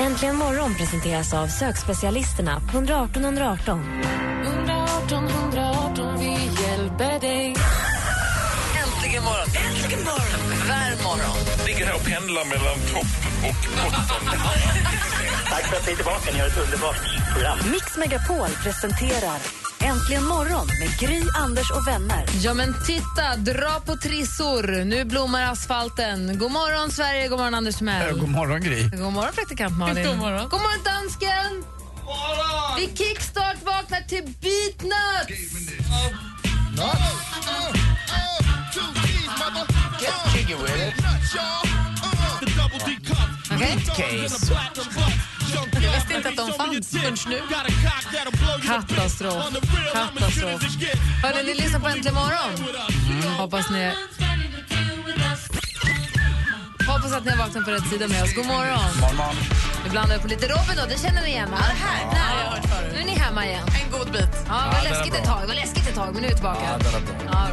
Äntligen morgon presenteras av sökspecialisterna på 118 118. 118 118, vi hjälper dig. Äntligen morgon! Äntligen morgon! Värm morgon! ligger här och pendlar mellan topp och botten. Tack för att ni är tillbaka. Ni har ett underbart program. Mix Megapol presenterar Äntligen morgon med Gry, Anders och vänner. Ja, men titta, dra på trissor. Nu blommar asfalten. God morgon, Sverige. God morgon, Anders Timell. God morgon, Gry. God morgon, praktikant Malin. God morgon, God morgon dansken. Vi kickstart vaknar till Beatnuts. Okej. Case. Jag visste inte att de fanns förrän nu. Katastrof. Katastrof. Hörrni, ni lyssnar på Äntligen morgon. Hoppas ni... Hoppas att ni har vaknat på rätt sida med oss. God morgon. Morgon. Vi blandar på lite Robin då, det känner ni igen va? Ja, här. Nej, nu är ni hemma igen. En god bit. Ja, det var är läskigt ett tag, det var läskigt ett tag, men nu är vi tillbaka. Ja, den är bra. Ja,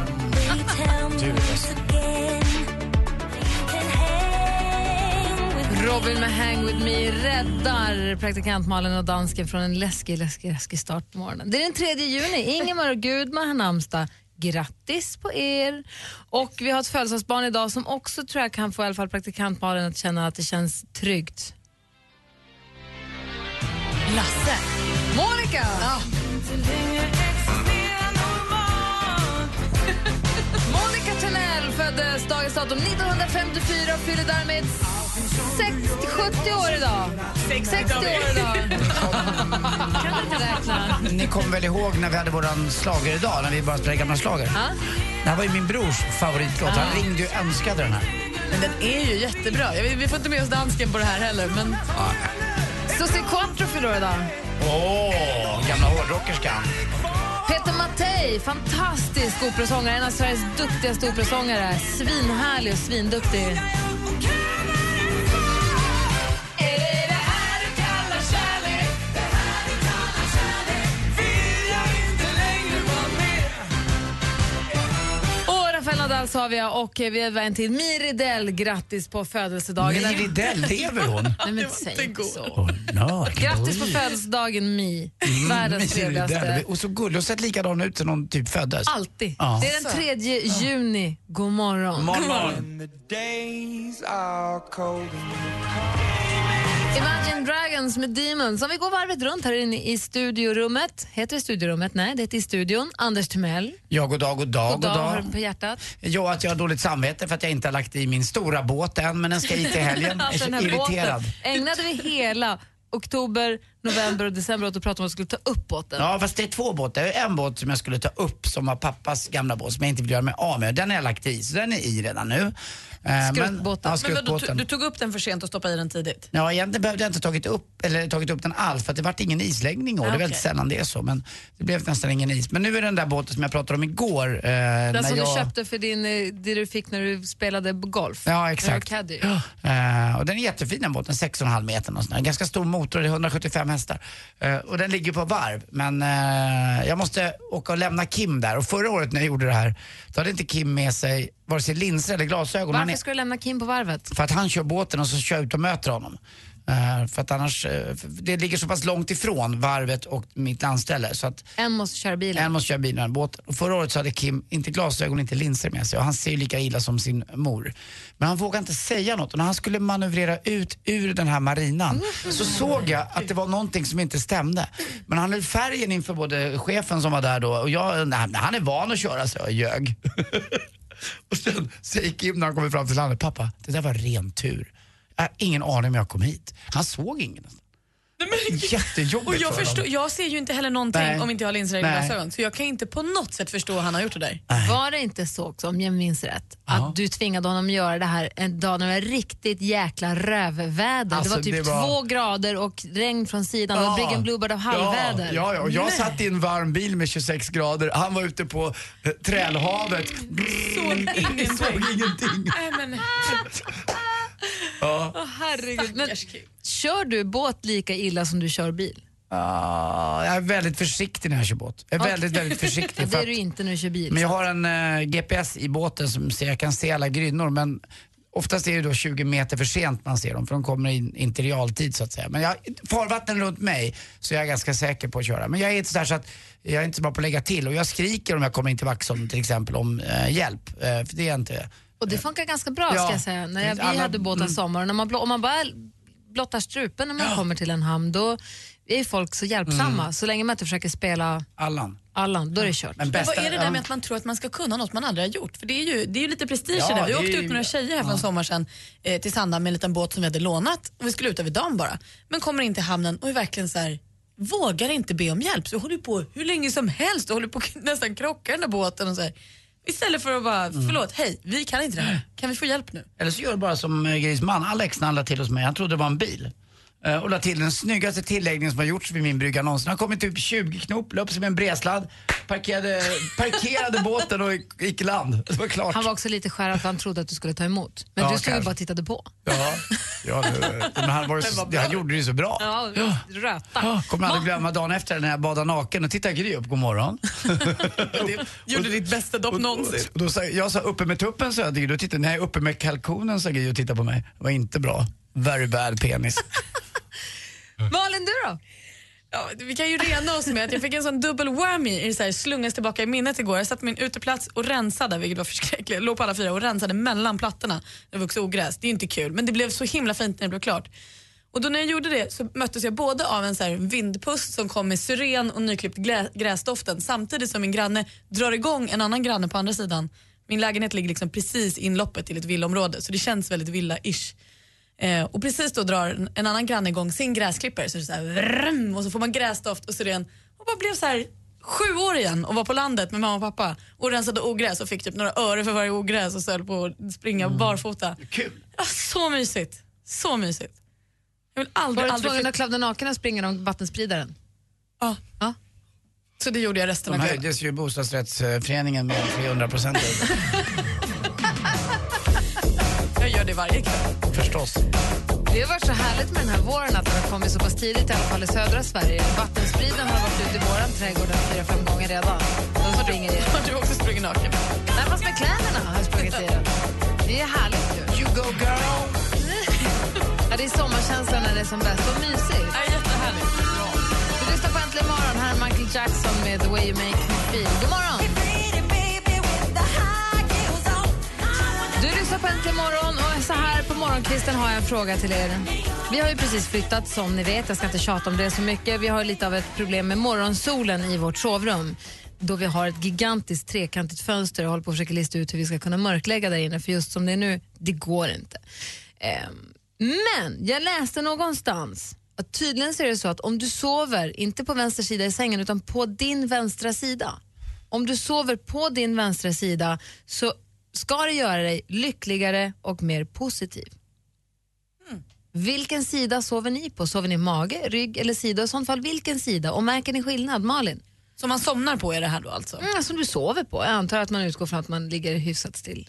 Robin med Hang With Me räddar praktikant Malin och dansken från en läskig, läskig, läskig start på morgonen. Det är den 3 juni. Ingemar och Gudmar har namnsdag. Grattis på er! Och vi har ett födelsedagsbarn idag som också tror jag kan få i alla fall praktikant Malin att känna att det känns tryggt. Lasse. Monica! Monica föddes dagens datum 1954 och fyller därmed 60, 70 år idag. 60 år idag. kan du inte räkna? Ni kommer väl ihåg när vi hade våran slager idag när vi bara spelade gamla slager? Ja. Det här var ju min brors favoritlåt. Han ringde ju och önskade den här. Men den är ju jättebra. Vi får inte med oss dansken på det här heller. Men Susie Quattro fyller idag. Åh, gamla hårdrockerskan. Peter Mattei, fantastisk operasångare. En av Sveriges duktigaste operasångare. Svinhärlig och svinduktig. Sa vi och vi har en till. Miri Dell, grattis på födelsedagen. Miri Dell, lever hon? Nej, men säg inte så. Oh, no, Grattis på födelsedagen Mi, världens Miri Dell. trevligaste. Och så gullig och sett likadan ut som någon typ föddes. Alltid. Ja. Det är den 3 juni. God morgon. Morgon. Imagine Dragons med Demons. Om vi går varvet runt här inne i studiorummet. Heter det studiorummet? Nej, det heter i studion. Anders Timell. Ja, god dag, god dag, God dag, har du på hjärtat. Ja, att jag har dåligt samvete för att jag inte har lagt i min stora båt än, men den ska hit till helgen. Jag Alltså, är den så irriterad. båten ägnade vi hela oktober, november och december åt att prata om att vi skulle ta upp båten. Ja, fast det är två båtar. Är en båt som jag skulle ta upp som var pappas gamla båt som jag inte vill göra mig av med. Den har jag lagt i, så den är i redan nu. Eh, men- Skruttbåten. Ja, Men skruttbåten. du tog upp den för sent och stoppade i den tidigt? Ja, egentligen behövde jag inte tagit upp, eller tagit upp den alls för att det vart ingen isläggning i år. Ah, Det är okej. väldigt sällan det är så, men det blev nästan ingen is. Men nu är den där båten som jag pratade om igår. Eh, Den när som jag... du köpte för din, eh, det du fick när du spelade golf. Ja, exakt. Eh, och den är jättefin den båten, 6,5 meter och sådär. En ganska stor motor, det är 175 hästar. Eh, och den ligger på varv. Men eh, jag måste åka och lämna Kim där. Och förra året när jag gjorde det här, då hade inte Kim med sig vare sig linser eller glasögon. Varför är, ska du lämna Kim på varvet? för att han kör båten och så kör jag ut och möter honom. Eh, för att annars, för det ligger så pass långt ifrån varvet och mitt landställe så att En måste köra bilen. en måste köra bilen och båten. Och förra året så hade Kim inte glasögon, inte linser med sig och han ser ju lika illa som sin mor. Men han vågade inte säga något och när han skulle manövrera ut ur den här marinan så såg jag att det var någonting som inte stämde. Men han höll färgen inför både chefen som var där då och jag, nej, han är van att köra så jag ljög och sen säger Kim när han kommer fram till landet, pappa det där var ren tur. Jag har ingen aning om jag kom hit. Han såg ingen. Jättejobbigt Och jag, för förstår, jag ser ju inte heller någonting Nej. om inte jag har linser i Nej. glasögon. Så jag kan inte på något sätt förstå vad han har gjort det där. Var det inte så också, om jag minns rätt, att du tvingade honom att göra det här en dag när det var riktigt jäkla rövväder? Alltså, det var typ det var- två grader och regn från sidan. Var Big and Bluebird av halvväder. Ja, ja, och jag satt i en varm bil med 26 grader, han var ute på eh, trälhavet. Såg ingenting. Såg ingenting. Nej, men, Ja. Åh, herregud. Men, kör du båt lika illa som du kör bil? Ah, jag är väldigt försiktig när jag kör båt. Jag är väldigt, väldigt försiktig. Det är du inte när du kör bil. Men jag har en eh, GPS i båten som ser, jag kan se alla grynnor men oftast är det då 20 meter för sent man ser dem för de kommer in, inte i realtid så att säga. Men jag, farvattnen runt mig så jag är ganska säker på att köra. Men jag är inte så, så att jag är inte så bra på att lägga till och jag skriker om jag kommer in till Vaxholm till exempel om eh, hjälp. Eh, för det är jag inte. Och det funkar ganska bra Ja. ska jag säga. När jag, vi Alla- hade båt en mm. sommar när man, blå- om man bara blottar strupen när man kommer till en hamn då är folk så hjälpsamma. Mm. Så länge man inte försöker spela Allan. Allan, då är det kört. Men Men bästa, vad är det där ja. med att man tror att man ska kunna något man aldrig har gjort? För det är ju, det är ju lite prestige Ja, det. Vi det åkte är ut ju- några tjejer här för en sommar sedan eh, till Sandhamn med en liten båt som vi hade lånat och vi skulle ut över dagen bara. Men kommer in till hamnen och är verkligen så här vågar inte be om hjälp. Så vi håller ju på hur länge som helst och håller på nästan krocka den där båten och så här. Istället för att bara, Mm. förlåt, hej, vi kan inte det här. Kan vi få hjälp nu? Eller så gör du bara som eh, Gris man, Alex när han till hos mig. Han trodde det var en bil. Eh, och la till den snyggaste tilläggningen som har gjorts vid min brygga någonsin. Han kom med typ 20 knop, la upp sig med en bredsladd, parkerade, parkerade båten och gick- i land. Det var klart. Han var också lite skärrad för han trodde att du skulle ta emot. Men Ja, du stod ju bara och tittade på. Ja, ja det, men han, var, så, han gjorde det ju så bra. Ja, röta. Ja, kommer aldrig glömma dagen efter när jag badade naken och tittade Gry upp, god morgon. Det gjorde ditt bästa dopp någonsin. Och då sa, jag sa uppe med tuppen sa jag till Gry, då tittade, nej uppe med kalkonen sa Gry och tittade på mig. Det var inte bra. Very bad penis. Du då? Ja, vi kan ju rena oss med att jag fick en sån dubbel whammy i så här, slungas tillbaka i minnet igår. Jag satt på min uteplats och rensade, vilket var förskräckligt. Jag låg på alla fyra och rensade mellan plattorna. Det vuxit ogräs. Det är inte kul, men det blev så himla fint när det blev klart. Och då när jag gjorde det så möttes jag både av en så här vindpust som kom med syren och nyklippt gräsdoften samtidigt som min granne drar igång en annan granne på andra sidan. Min lägenhet ligger liksom precis i inloppet till ett villaområde så det känns väldigt villa-ish. Eh, och precis då drar en, annan granne igång sin gräsklippare så det så här, vrrm, och så får man gräsdoft och syren och bara blev så här sju år igen och var på landet med mamma och pappa och rensade ogräs och fick typ några öre för varje ogräs och så höll på att springa barfota. Kul. Ja, så mysigt. Så mysigt. Jag vill Var aldrig, du aldrig tvungen att klavda naken och springa om vattenspridaren? Ja. Ja. Så det gjorde jag resten De av kvällen. höjdes ju bostadsrättsföreningen med 300 procent Jag gör det varje kväll. förstås. Det har varit så härligt med den här våren att den har kommit så pass tidigt, i alla fall i södra Sverige. Vattenspridaren har varit ute i våran trädgård fyra, fem gånger redan. De springer i den. Har du också sprungit naken? Nej, fast med kläderna har jag sprungit i den. Det är härligt ju. You go girl! Ja, det är sommarkänslan när det är som bäst. Och mysigt. Ja, jättehärligt. Du lyssnar på Äntligen morgon. Här är Michael Jackson med The way you make me feel. God morgon! Lyssnar på Äntligen morgon och så här på morgonkvisten har jag en fråga till er. Vi har ju precis flyttat som ni vet, jag ska inte tjata om det så mycket. Vi har lite av ett problem med morgonsolen i vårt sovrum då vi har ett gigantiskt trekantigt fönster och håller på att försöka lista ut hur vi ska kunna mörklägga där inne för just som det är nu, det går inte. Ehm, men jag läste någonstans att tydligen så är det så att om du sover, inte på vänster sida i sängen utan på din vänstra sida. Om du sover på din vänstra sida så ska det göra dig lyckligare och mer positiv. Vilken sida sover ni på? Sover ni mage, rygg eller sida? I sånt fall vilken sida? Och märker ni skillnad? Malin? Som man somnar på är det här då alltså? Mm, som du sover på. Jag antar att man utgår från att man ligger hyfsat still.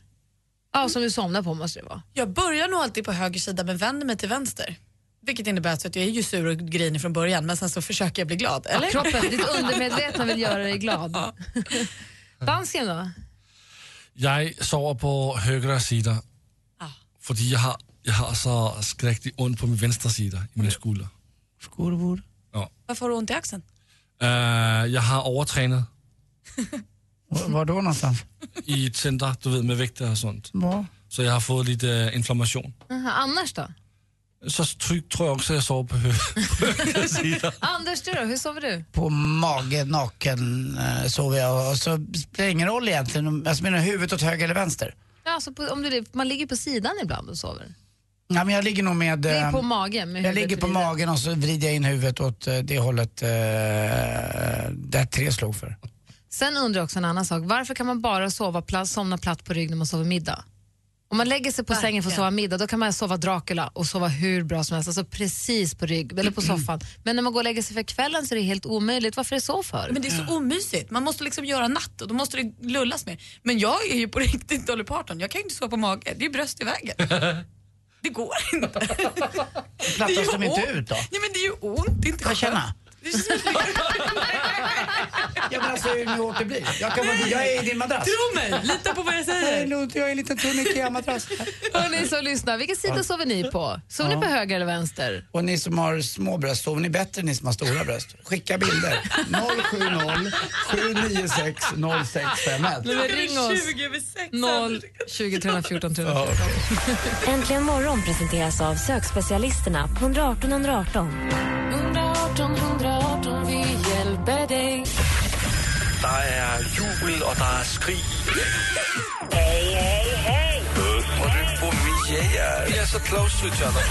Ja, som du somnar på måste det vara. Jag börjar nog alltid på höger sida men vänder mig till vänster. Vilket innebär att jag är ju sur och grinig från början men sen så försöker jag bli glad. Eller? Ja, kroppen, ditt undermedvetna vill göra dig glad. Dansken då? Jeg sover på højre side, fordi jeg har, jeg har så skrækkeligt ondt på min venstre side i mine skuldre. Skorvor. Varför har du ont i axeln? Uh, jeg har overtrænet Var, då någonstans? i et center, du ved, med vægte og sånt. Var? Så jeg har fået lidt uh, inflammation. Aha, Annars då? Så tryg, tror jeg også, at jeg sover på, side. Anders, du då? Hur sover du? På mage, naken eh, sover jag och så spelar det ingen roll egentligen. om- Alltså menar huvudet åt höger eller vänster? Ja, alltså på, om du, man ligger på sidan ibland och sover. Ja, men jag ligger nog med... Det är eh, på magen med Jag huvudet ligger på vridet. magen och så vrider jag in huvudet åt eh, det hållet eh, där tre slog för. Sen undrar jag också en annan sak. Varför kan man bara sova platt, somna platt på rygg när man sover middag? Om man lägger sig på sängen för att sova middag, då kan man sova Dracula och sova hur bra som helst, alltså precis på rygg eller på soffan. Men när man går och lägger sig för kvällen så är det helt omöjligt. Varför är det så för? Men det är så omysigt. Man måste liksom göra natt och då måste det lullas mer. Men jag är ju på riktigt Dolly Parton. Jag kan ju inte sova på mage. Det är bröst i vägen. Det går inte. Plattas de inte ont. ut då? Ja, men det är ju ont. Det är inte Får jag känna? Så- Ja men alltså hur hårt det blir. Jag, kan, vara- jag är i din madrass. Tro mig, lita på vad jag säger. nog- Jag är en liten tunn Ikea-madrass. Hörni som lyssnar, vilken sida sover ni på? Sover ni på höger eller vänster? Och ni som har små bröst, sover ni bättre än ni som har stora bröst? Skicka bilder. 070 796 0651. Men ring oss. 20 över 6. 0 20 314 314. Äntligen morgon presenteras av sökspecialisterna på 118 118. 118 118, er jubel, og der er skrig. Hej, hej, hej! Og det får mig, Vi er så close to each other.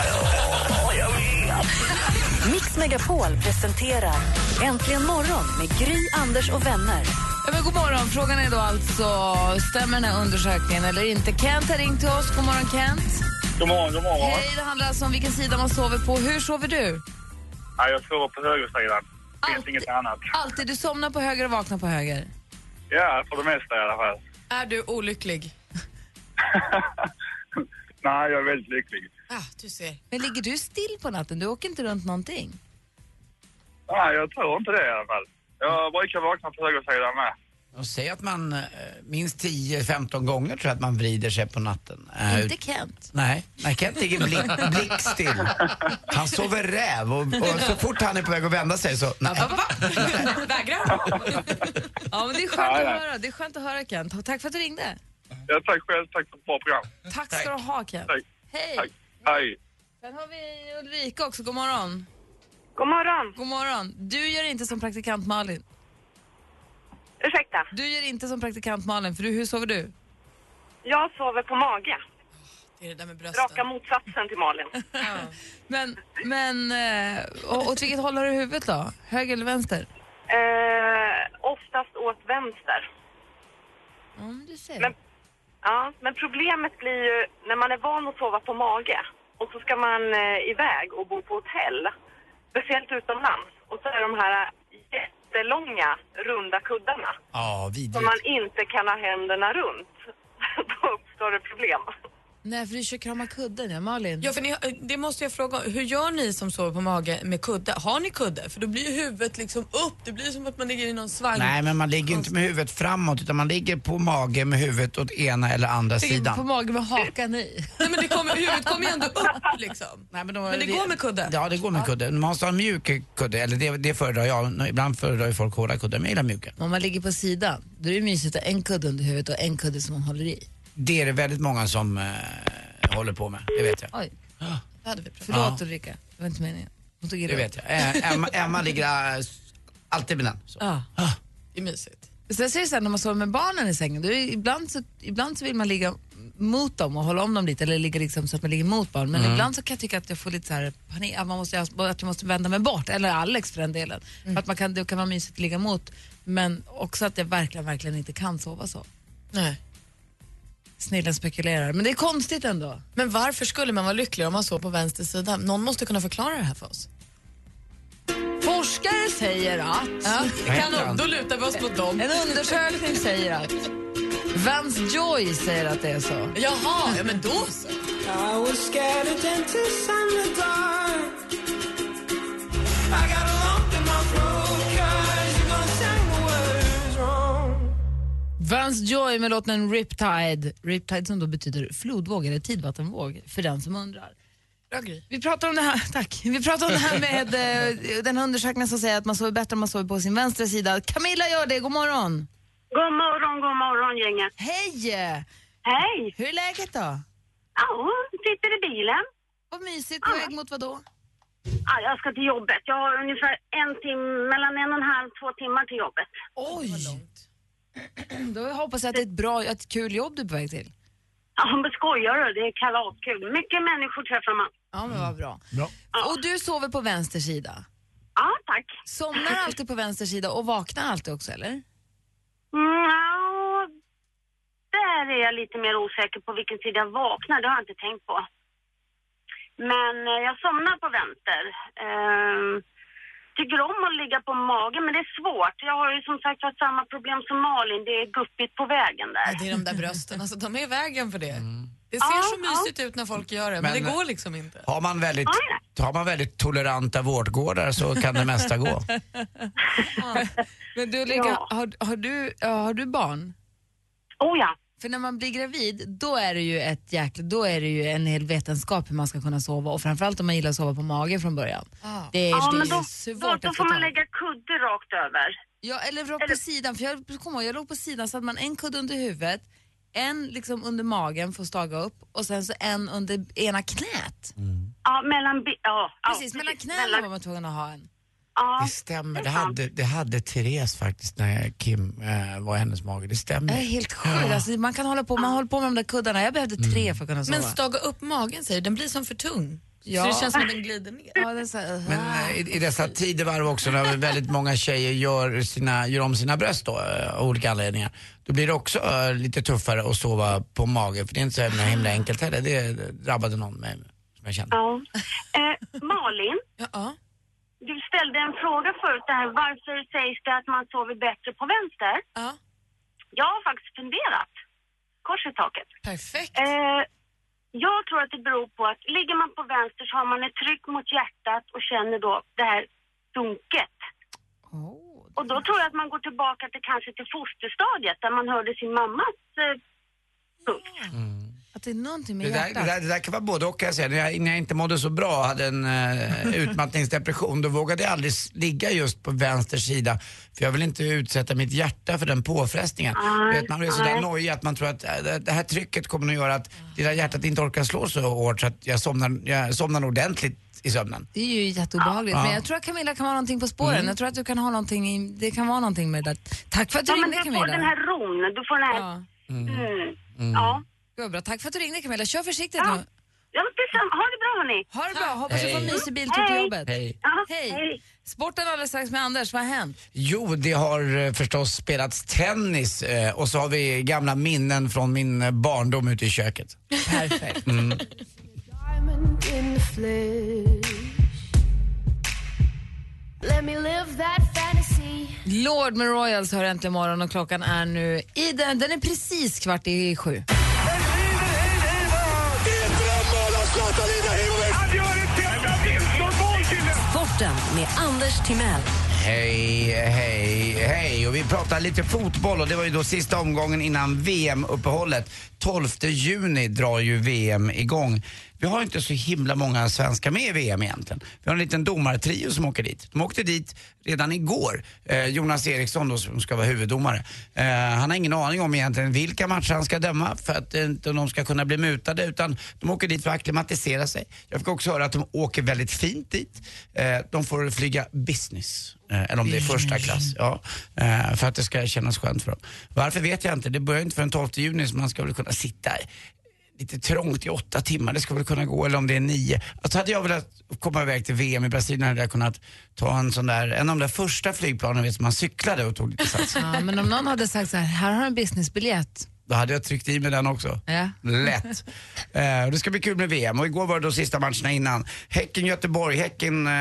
Mix Megapol presenterar Äntligen morgon med Gry, Anders och vänner. Ja, men god morgon. Frågan är då alltså, stämmer den här undersökningen eller inte? Kent har ringt till oss. God morgon Kent. God morgon, god morgon. Hej, det handlar alltså om vilken sida man sover på. Hur sover du? Ja, jag sover på högersidan. Det finns Alltid. inget annat. Alltid. Du somnar på höger och vaknar på höger. Ja, för det mesta i alla fall. Är du olycklig? Nej, jag är väldigt lycklig. Ah, du ser. Men ligger du still på natten? Du åker inte runt någonting? Nej, jag tror inte det i alla fall. Jag brukar vakna på högersidan med. Och säg att man eh, minst 10-15 gånger tror jag att man vrider sig på natten. Eh, Inte Kent. Nej, nej Kent ligger blick, blickstill. Han sover räv och, och så fort han är på väg att vända sig så... Nej. Vägrar Ja, men det är skönt Nej, att höra. Det är skönt att höra Kent. Tack för att du ringde. Ja, tack själv. Tack för ett bra program. Tack ska du ha Kent. Tack. Hej. Tack. Hej. Sen har vi Ulrika också. God morgon. God morgon. God morgon. Du gör inte som praktikant Malin. Ursäkta, Du gör inte som praktikant Malin, för du, hur sover du? jag sover på mage. Det är det där med brösten. Raka motsatsen till Malin. Men, men eh, och, åt vilket håll har du huvudet då? Höger eller vänster? Eh, oftast åt vänster. Om du ser. Men, ja, men problemet blir ju när man är van att sova på mage och så ska man eh, iväg och bo på hotell, speciellt utomlands. Och så är de här jättelånga runda kuddarna Ja, som vidrigt. man inte kan ha händerna runt. Då uppstår det problem. Nej, för du kör krama kudden, ja. Malin? Ja, för ni, det måste jag fråga. Hur gör ni som sover på mage med kudde? Har ni kudde? För då blir ju huvudet liksom upp. Det blir som att man ligger i någon svang. Nej, men man ligger inte med huvudet framåt utan man ligger på mage med huvudet åt ena eller andra Ligger sidan. på magen med hakan i. Nej, men det kommer, huvudet kommer ju ändå upp liksom. Nej, men, då, Men det går med kudde? Ja, det går med kudde. Man måste ha en mjuk kudde, eller det, det föredrar jag. Ibland föredrar ju folk hårda kuddar, men jag gillar mjuka. Om man ligger på sidan, då är det mysigt att ha en kudde under huvudet och en kudde som man håller i. Det är det väldigt många som eh, håller på med, det vet jag. Oj, Det hade vi förlåt Ulrika. Det var inte meningen. Hon tog Det vet jag. Eh, Emma, Emma ligger äh, alltid med den. Så. Ja. Det är mysigt. Sen så är det så här, när man sover med barnen i sängen, då är, ibland, så, ibland så vill man ligga mot dem och hålla om dem lite eller ligga liksom så att man ligger mot barn. Men ibland så kan jag tycka att jag får lite så här panik, att, man måste, att jag måste vända mig bort, eller Alex för den delen. För att man kan, det kan vara mysigt att ligga mot, men också att jag verkligen, verkligen inte kan sova så. Nej. Snillen spekulerar, men det är konstigt ändå. Men varför skulle man vara lycklig om man sov på vänster sida? Någon måste kunna förklara det här för oss. Forskare säger att, Ja, Vad heter kan, han? då lutar vi oss mot dem. en undersökning säger att, Vance Joy säger att det är så. Jaha, ja men då så. Vance Joy med låten Riptide. Riptide som då betyder flodvåg eller tidvattenvåg för den som undrar. Grej. Vi pratar om det här, tack. Vi pratar om det här med eh, den här undersökningen som säger att man sover bättre om man sover på sin vänstra sida. Camilla gör det, god morgon. God morgon, god morgon gänget. Hej! Hej! Hur är läget då? Ja, sitter i bilen. Vad mysigt, på väg mot vad då? Ja, jag ska till jobbet. Jag har ungefär en timme, mellan en och en halv, två timmar till jobbet. Oj! Då hoppas jag att det är ett bra, ett kul jobb du är på väg till. Ja, men skojar du? Det är kalaskul. Mycket människor träffar man. Ja, men vad bra. Bra. Och du sover på vänster sida? Ja, tack. Somnar alltid på vänster sida och vaknar alltid också, eller? Ja, där är jag lite mer osäker på vilken sida jag vaknar. Det har jag inte tänkt på. Men eh, jag somnar på vänster. Tycker om att ligga på magen, men det är svårt. Jag har ju som sagt haft samma problem som Malin. Det är guppigt på vägen där. Ja, det är de där brösten, alltså, de är i vägen för det. Det Ja, ser så ja. mysigt ut när folk gör det, men, Men- det går liksom inte. Har man väldigt, har man väldigt toleranta vårdgårdar så kan det mesta gå. Men du Ulrika, har, har, du, ja, har du barn? Oh ja. För när man blir gravid, då är det ju ett jäkla, då är det ju en hel vetenskap hur man ska kunna sova och framförallt om man gillar att sova på mage från början. Det är, Ja, det men då, svårt då, då får man lägga kudde rakt över. Ja, eller rakt på sidan. För jag kommer ihåg, jag låg på sidan så att man en kudde under huvudet, en liksom under magen för att staga upp och sen så en under ena knät. Ja, mellan... Ja, ja, Precis, mellan knäna var man tvungen att ha en. Ja, Det stämmer, det hade, det hade Therese faktiskt när Kim eh, var i hennes mage. Det stämmer. Det är helt sjukt. Alltså, man kan hålla på, man håller på med de där kuddarna. Jag behövde tre för att kunna sova. Men staga upp magen säger du, den blir som för tung. Ja. Så det känns som att den glider ner. Ja, det är så här, uh, Men eh, i, i dessa tidevarv också när väldigt många tjejer gör, sina, gör om sina bröst då, eh, av olika anledningar. Då blir det också lite tuffare att sova på mage för det är inte så himla, himla enkelt heller. Det drabbade någon med, som jag kände. ja. Eh, Malin, Ja. Du ställde en fråga förut där. Varför sägs det att man sover bättre på vänster? Ja. Jag har faktiskt funderat. Kors i taket. Perfekt. Eh, jag tror att det beror på att ligger man på vänster så har man ett tryck mot hjärtat och känner då det här dunket. Och då tror jag att man går tillbaka till kanske till fosterstadiet där man hörde sin mammas eh, puls. Att det är någonting med Det där, hjärtat. det, där, det där kan vara både och kan jag säga. När jag, när jag inte mådde så bra, hade en uh, utmattningsdepression, då vågade jag aldrig ligga just på vänster sida. För jag vill inte utsätta mitt hjärta för den påfrestningen. Du vet, man blir sådär nojig att man tror att äh, det, det här trycket kommer att göra att det där hjärtat inte orkar slå så hårt så att jag somnar, jag somnar ordentligt i sömnen. Det är ju jätteobehagligt. Ja. Men jag tror att Camilla kan vara någonting på spåren. Mm. Jag tror att du kan ha någonting, i, det kan vara någonting med det. Tack för att du Ja, ringde du får Camilla. den här ron, du får den här... Ja. Mm. Ja. Var bra. Tack för att du ringde Camilla. Kör försiktigt Ja. nu. Ja, detsamma. Ha det bra hörni. Ha det bra. Hoppas du får en mysig biltur till jobbet. Hej. Ja, Hej. hej. Sporten alldeles strax med Anders. Vad har hänt? Jo, det har eh, förstås spelats tennis eh, och så har vi gamla minnen från min eh, barndom ute i köket. Perfekt. Mm. Lord med Royals hör äntligen morgon och klockan är nu i den, den är precis kvart i sju. Han gör ett helt Sporten med Anders Timell. Hej, hej, hej. Och vi pratar lite fotboll och det var ju då sista omgången innan VM-uppehållet. 12 juni drar ju VM igång. Vi har inte så himla många svenskar med i VM egentligen. Vi har en liten domartrio som åker dit. De åkte dit redan igår. Eh, Jonas Eriksson då, som ska vara huvuddomare. Eh, han har ingen aning om egentligen vilka matcher han ska döma för att inte de ska kunna bli mutade utan de åker dit för att acklimatisera sig. Jag fick också höra att de åker väldigt fint dit. Eh, de får flyga business. Eh, eller om det är första klass. Ja, eh, för att det ska kännas skönt för dem. Varför vet jag inte. Det börjar inte förrän 12 juni så man ska väl kunna sitta lite trångt i åtta timmar, det ska väl kunna gå, eller om det är nio. Alltså hade jag velat komma iväg till VM i Brasilien hade jag kunnat ta en sån där, en av de där första flygplanen vet, som man cyklade och tog lite sats. Ja, men om någon hade sagt så här, här har du en businessbiljett. Då hade jag tryckt i mig den också. Ja. Lätt. Eh, det ska bli kul med VM och igår var det då sista matcherna innan. Häcken-Göteborg. Häcken eh,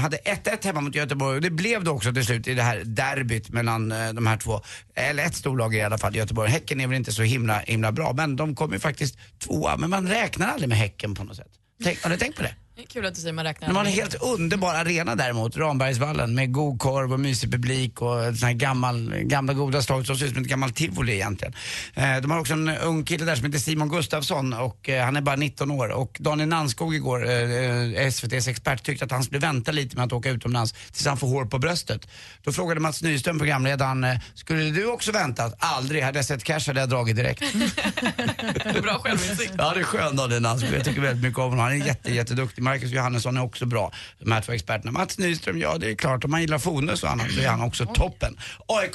hade 1-1 hemma mot Göteborg och det blev det också till slut i det här derbyt mellan eh, de här två. Eller ett storlag i alla fall, Göteborg. Häcken är väl inte så himla, himla bra men de kom ju faktiskt tvåa. Men man räknar aldrig med Häcken på något sätt. Tänk, har ni tänkt på det? Det är kul att du säger man räknar. De har en helt underbar arena däremot, Rambergsvallen, med god korv och mysig publik och sån här gammal, gamla goda slag som ser ut som ett gammalt tivoli egentligen. Eh, de har också en ung kille där som heter Simon Gustafsson och eh, han är bara 19 år. Och Daniel Nanskog igår, eh, SVTs expert, tyckte att han skulle vänta lite med att åka utomlands tills han får hår på bröstet. Då frågade Mats Nyström, programledaren, skulle du också väntat? Aldrig. Hade jag sett cash hade jag dragit direkt. Bra självinsikt. Ja, det är skön Daniel Nanskog. Jag tycker väldigt mycket om honom. Han är jätte, jätteduktig. Marcus Johannesson är också bra. De här två experterna. Mats Nyström, ja det är klart. Om man gillar Fonus och annat så är han också toppen. AIK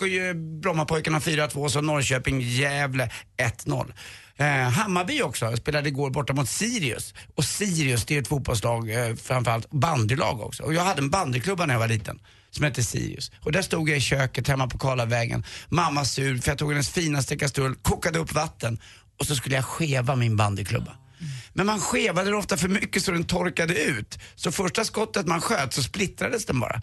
Brommapojkarna 4-2, så Norrköping, Gävle 1-0. Eh, Hammarby också, spelade igår borta mot Sirius. Och Sirius det är ett fotbollslag, eh, framförallt bandylag också. Och jag hade en bandyklubba när jag var liten som hette Sirius. Och där stod jag i köket hemma på Karlavägen. Mamma sur för jag tog hennes finaste kastrull, kokade upp vatten och så skulle jag skeva min bandyklubba. Men man skevade den ofta för mycket så den torkade ut. Så första skottet man sköt så splittrades den bara.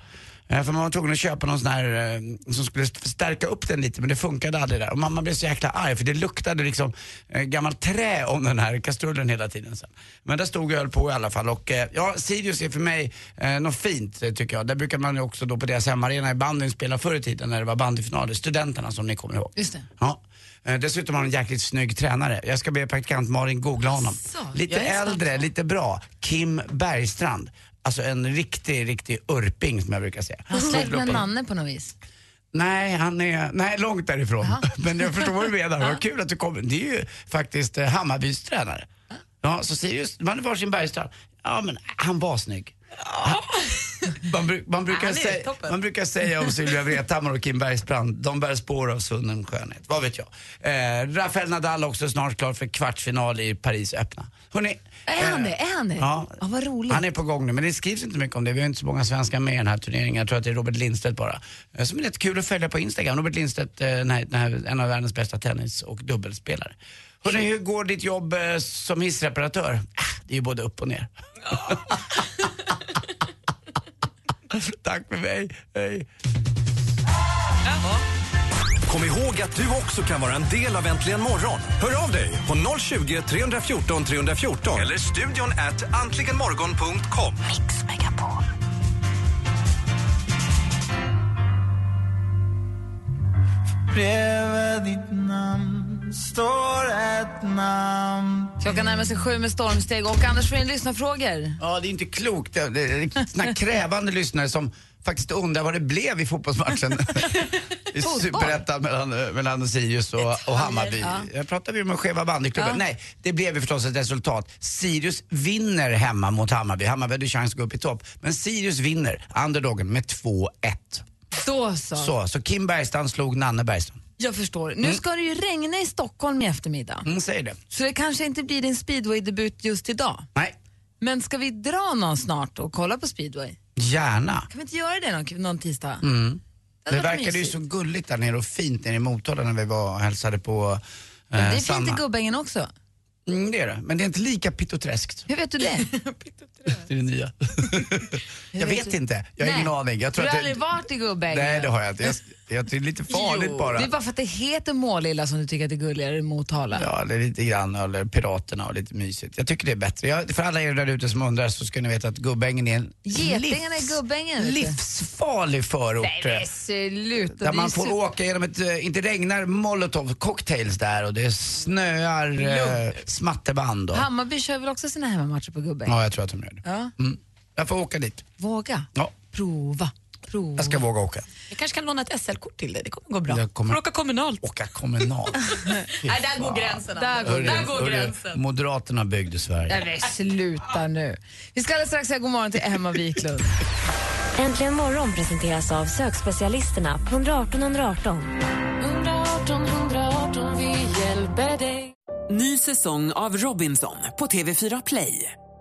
Eh, För man var tvungen att köpa någon sån här eh, som skulle stärka upp den lite men det funkade aldrig där. Och mamma blev så jäkla arg för det luktade liksom eh, gammalt trä om den här kastrullen hela tiden sen. Men där stod jag höll på i alla fall och ja, Sirius är för mig eh, något fint tycker jag. Där brukar man ju också då på deras hemmaarena i bandyn spela förr i tiden när det var bandyfinaler, Studenterna som ni kommer ihåg. Just det. Ja. Eh, Dessutom har han en jäkligt snygg tränare. Jag ska be praktikant Malin googla honom. lite är snabb äldre, lite bra. Kim Bergstrand. Alltså en riktig, riktig urping som jag brukar säga. Han släkt med Nanne på något vis. Nej, han är nej, långt därifrån. Men jag förstår vad du menar. Vad kul att du kommer. Det är ju faktiskt eh, Hammarbys tränare. Ja, så Sirius, man är varsin Bergstrand. Ja, men han var snygg. Man, man, brukar säga, man brukar säga om Sylvia Vrethammar och Kim Bergsbrand, de bär spår av sunnen skönhet. Vad vet jag. Eh, Rafael Nadal också snart klar för kvartsfinal i Paris öppna. Hörrni, Är han eh, det? Är han det? Ja. vad roligt. Han är på gång nu, men det skrivs inte mycket om det. Vi har inte så många svenskar med i den här turneringen. Jag tror att det är Robert Lindstedt bara. Eh, Som är rätt kul att följa på Instagram. Robert Lindstedt, eh, den här, den här, en av världens bästa tennis och dubbelspelare. Hörrni, hur går ditt jobb eh, som hissreparatör? Ah, Det är ju både upp och ner. Tack för mig. Hej. Kom ihåg att du också kan vara en del av Äntligen morgon. Hör av dig på 020 314 314 eller studion at antligenmorgon.com. Mix Megapol. Bredvid ditt namn står ett namn Klockan närmar sig sju med stormsteg och Anders får in lyssnarfrågor. Ja, det är inte klokt. Det det är såna krävande lyssnare som faktiskt undrar vad det blev i fotbollsmatchen i? Superettan mellan, mellan Sirius och, och Hammarby. Ja. Jag pratade ju om skeva bandyklubben. Ja. Nej, det blev ju förstås ett resultat. Sirius vinner hemma mot Hammarby. Hammarby hade chans att gå upp i topp. Men Sirius vinner, underdogen, med 2-1. Då så. Så, så Kim Bergstrand slog Nanne Bergstrand. Jag förstår. Nu Mm. ska det ju regna i Stockholm i eftermiddag. Mm, säger det. Så det kanske inte blir din speedway-debut just idag. Nej. Men ska vi dra någon snart och kolla på speedway? Gärna. Kan vi inte göra det någon, någon tisdag? Mm. Det varit verkade ju så gulligt där nere och fint nere i Motala när vi var och hälsade på eh, det är fint Sanna. i Gubbängen också. Mm, det är det, men det är inte lika pittoträskt. Hur vet du det? Det är det nya. jag vet du? inte, jag har ingen aning. Jag Du tror har att aldrig det... varit i Gubbängen? Nej, det har jag inte. Jag, jag, det är lite farligt Jo, bara. Det är bara för att det heter Målilla som du tycker att det är gulligare än Motala. Ja, det är lite grann, eller Piraterna och lite mysigt. Jag tycker det är bättre. Jag, för alla er där ute som undrar så ska ni veta att Gubbängen är en Getingarna i Gubbängen. du. livsfarlig förort. Nej sluta. Där är man får super- åka genom ett, eh, inte regnar molotov cocktails där och det snöar eh, smatterband. Och, Hammarby kör väl också sina hemmamatcher på Gubbängen? ja, jag tror att de gör det. Ja. Mm. Jag får åka dit. Våga. Ja. Prova. Prova. Jag ska våga åka. Jag kanske kan låna ett SL-kort till dig, det kommer gå bra. Jag kommer- Får åka kommunalt. Åka kommunalt. Nej, där går gränsen. Där går Hörru, där går hörru, gränsen. Moderaterna byggde Sverige. Nej sluta nu. Vi ska alldeles strax säga god morgon till Emma Wiklund. Äntligen morgon presenteras av sökspecialisterna på 118 118. 118 118, vi hjälper dig. Ny säsong av Robinson på TV4 Play.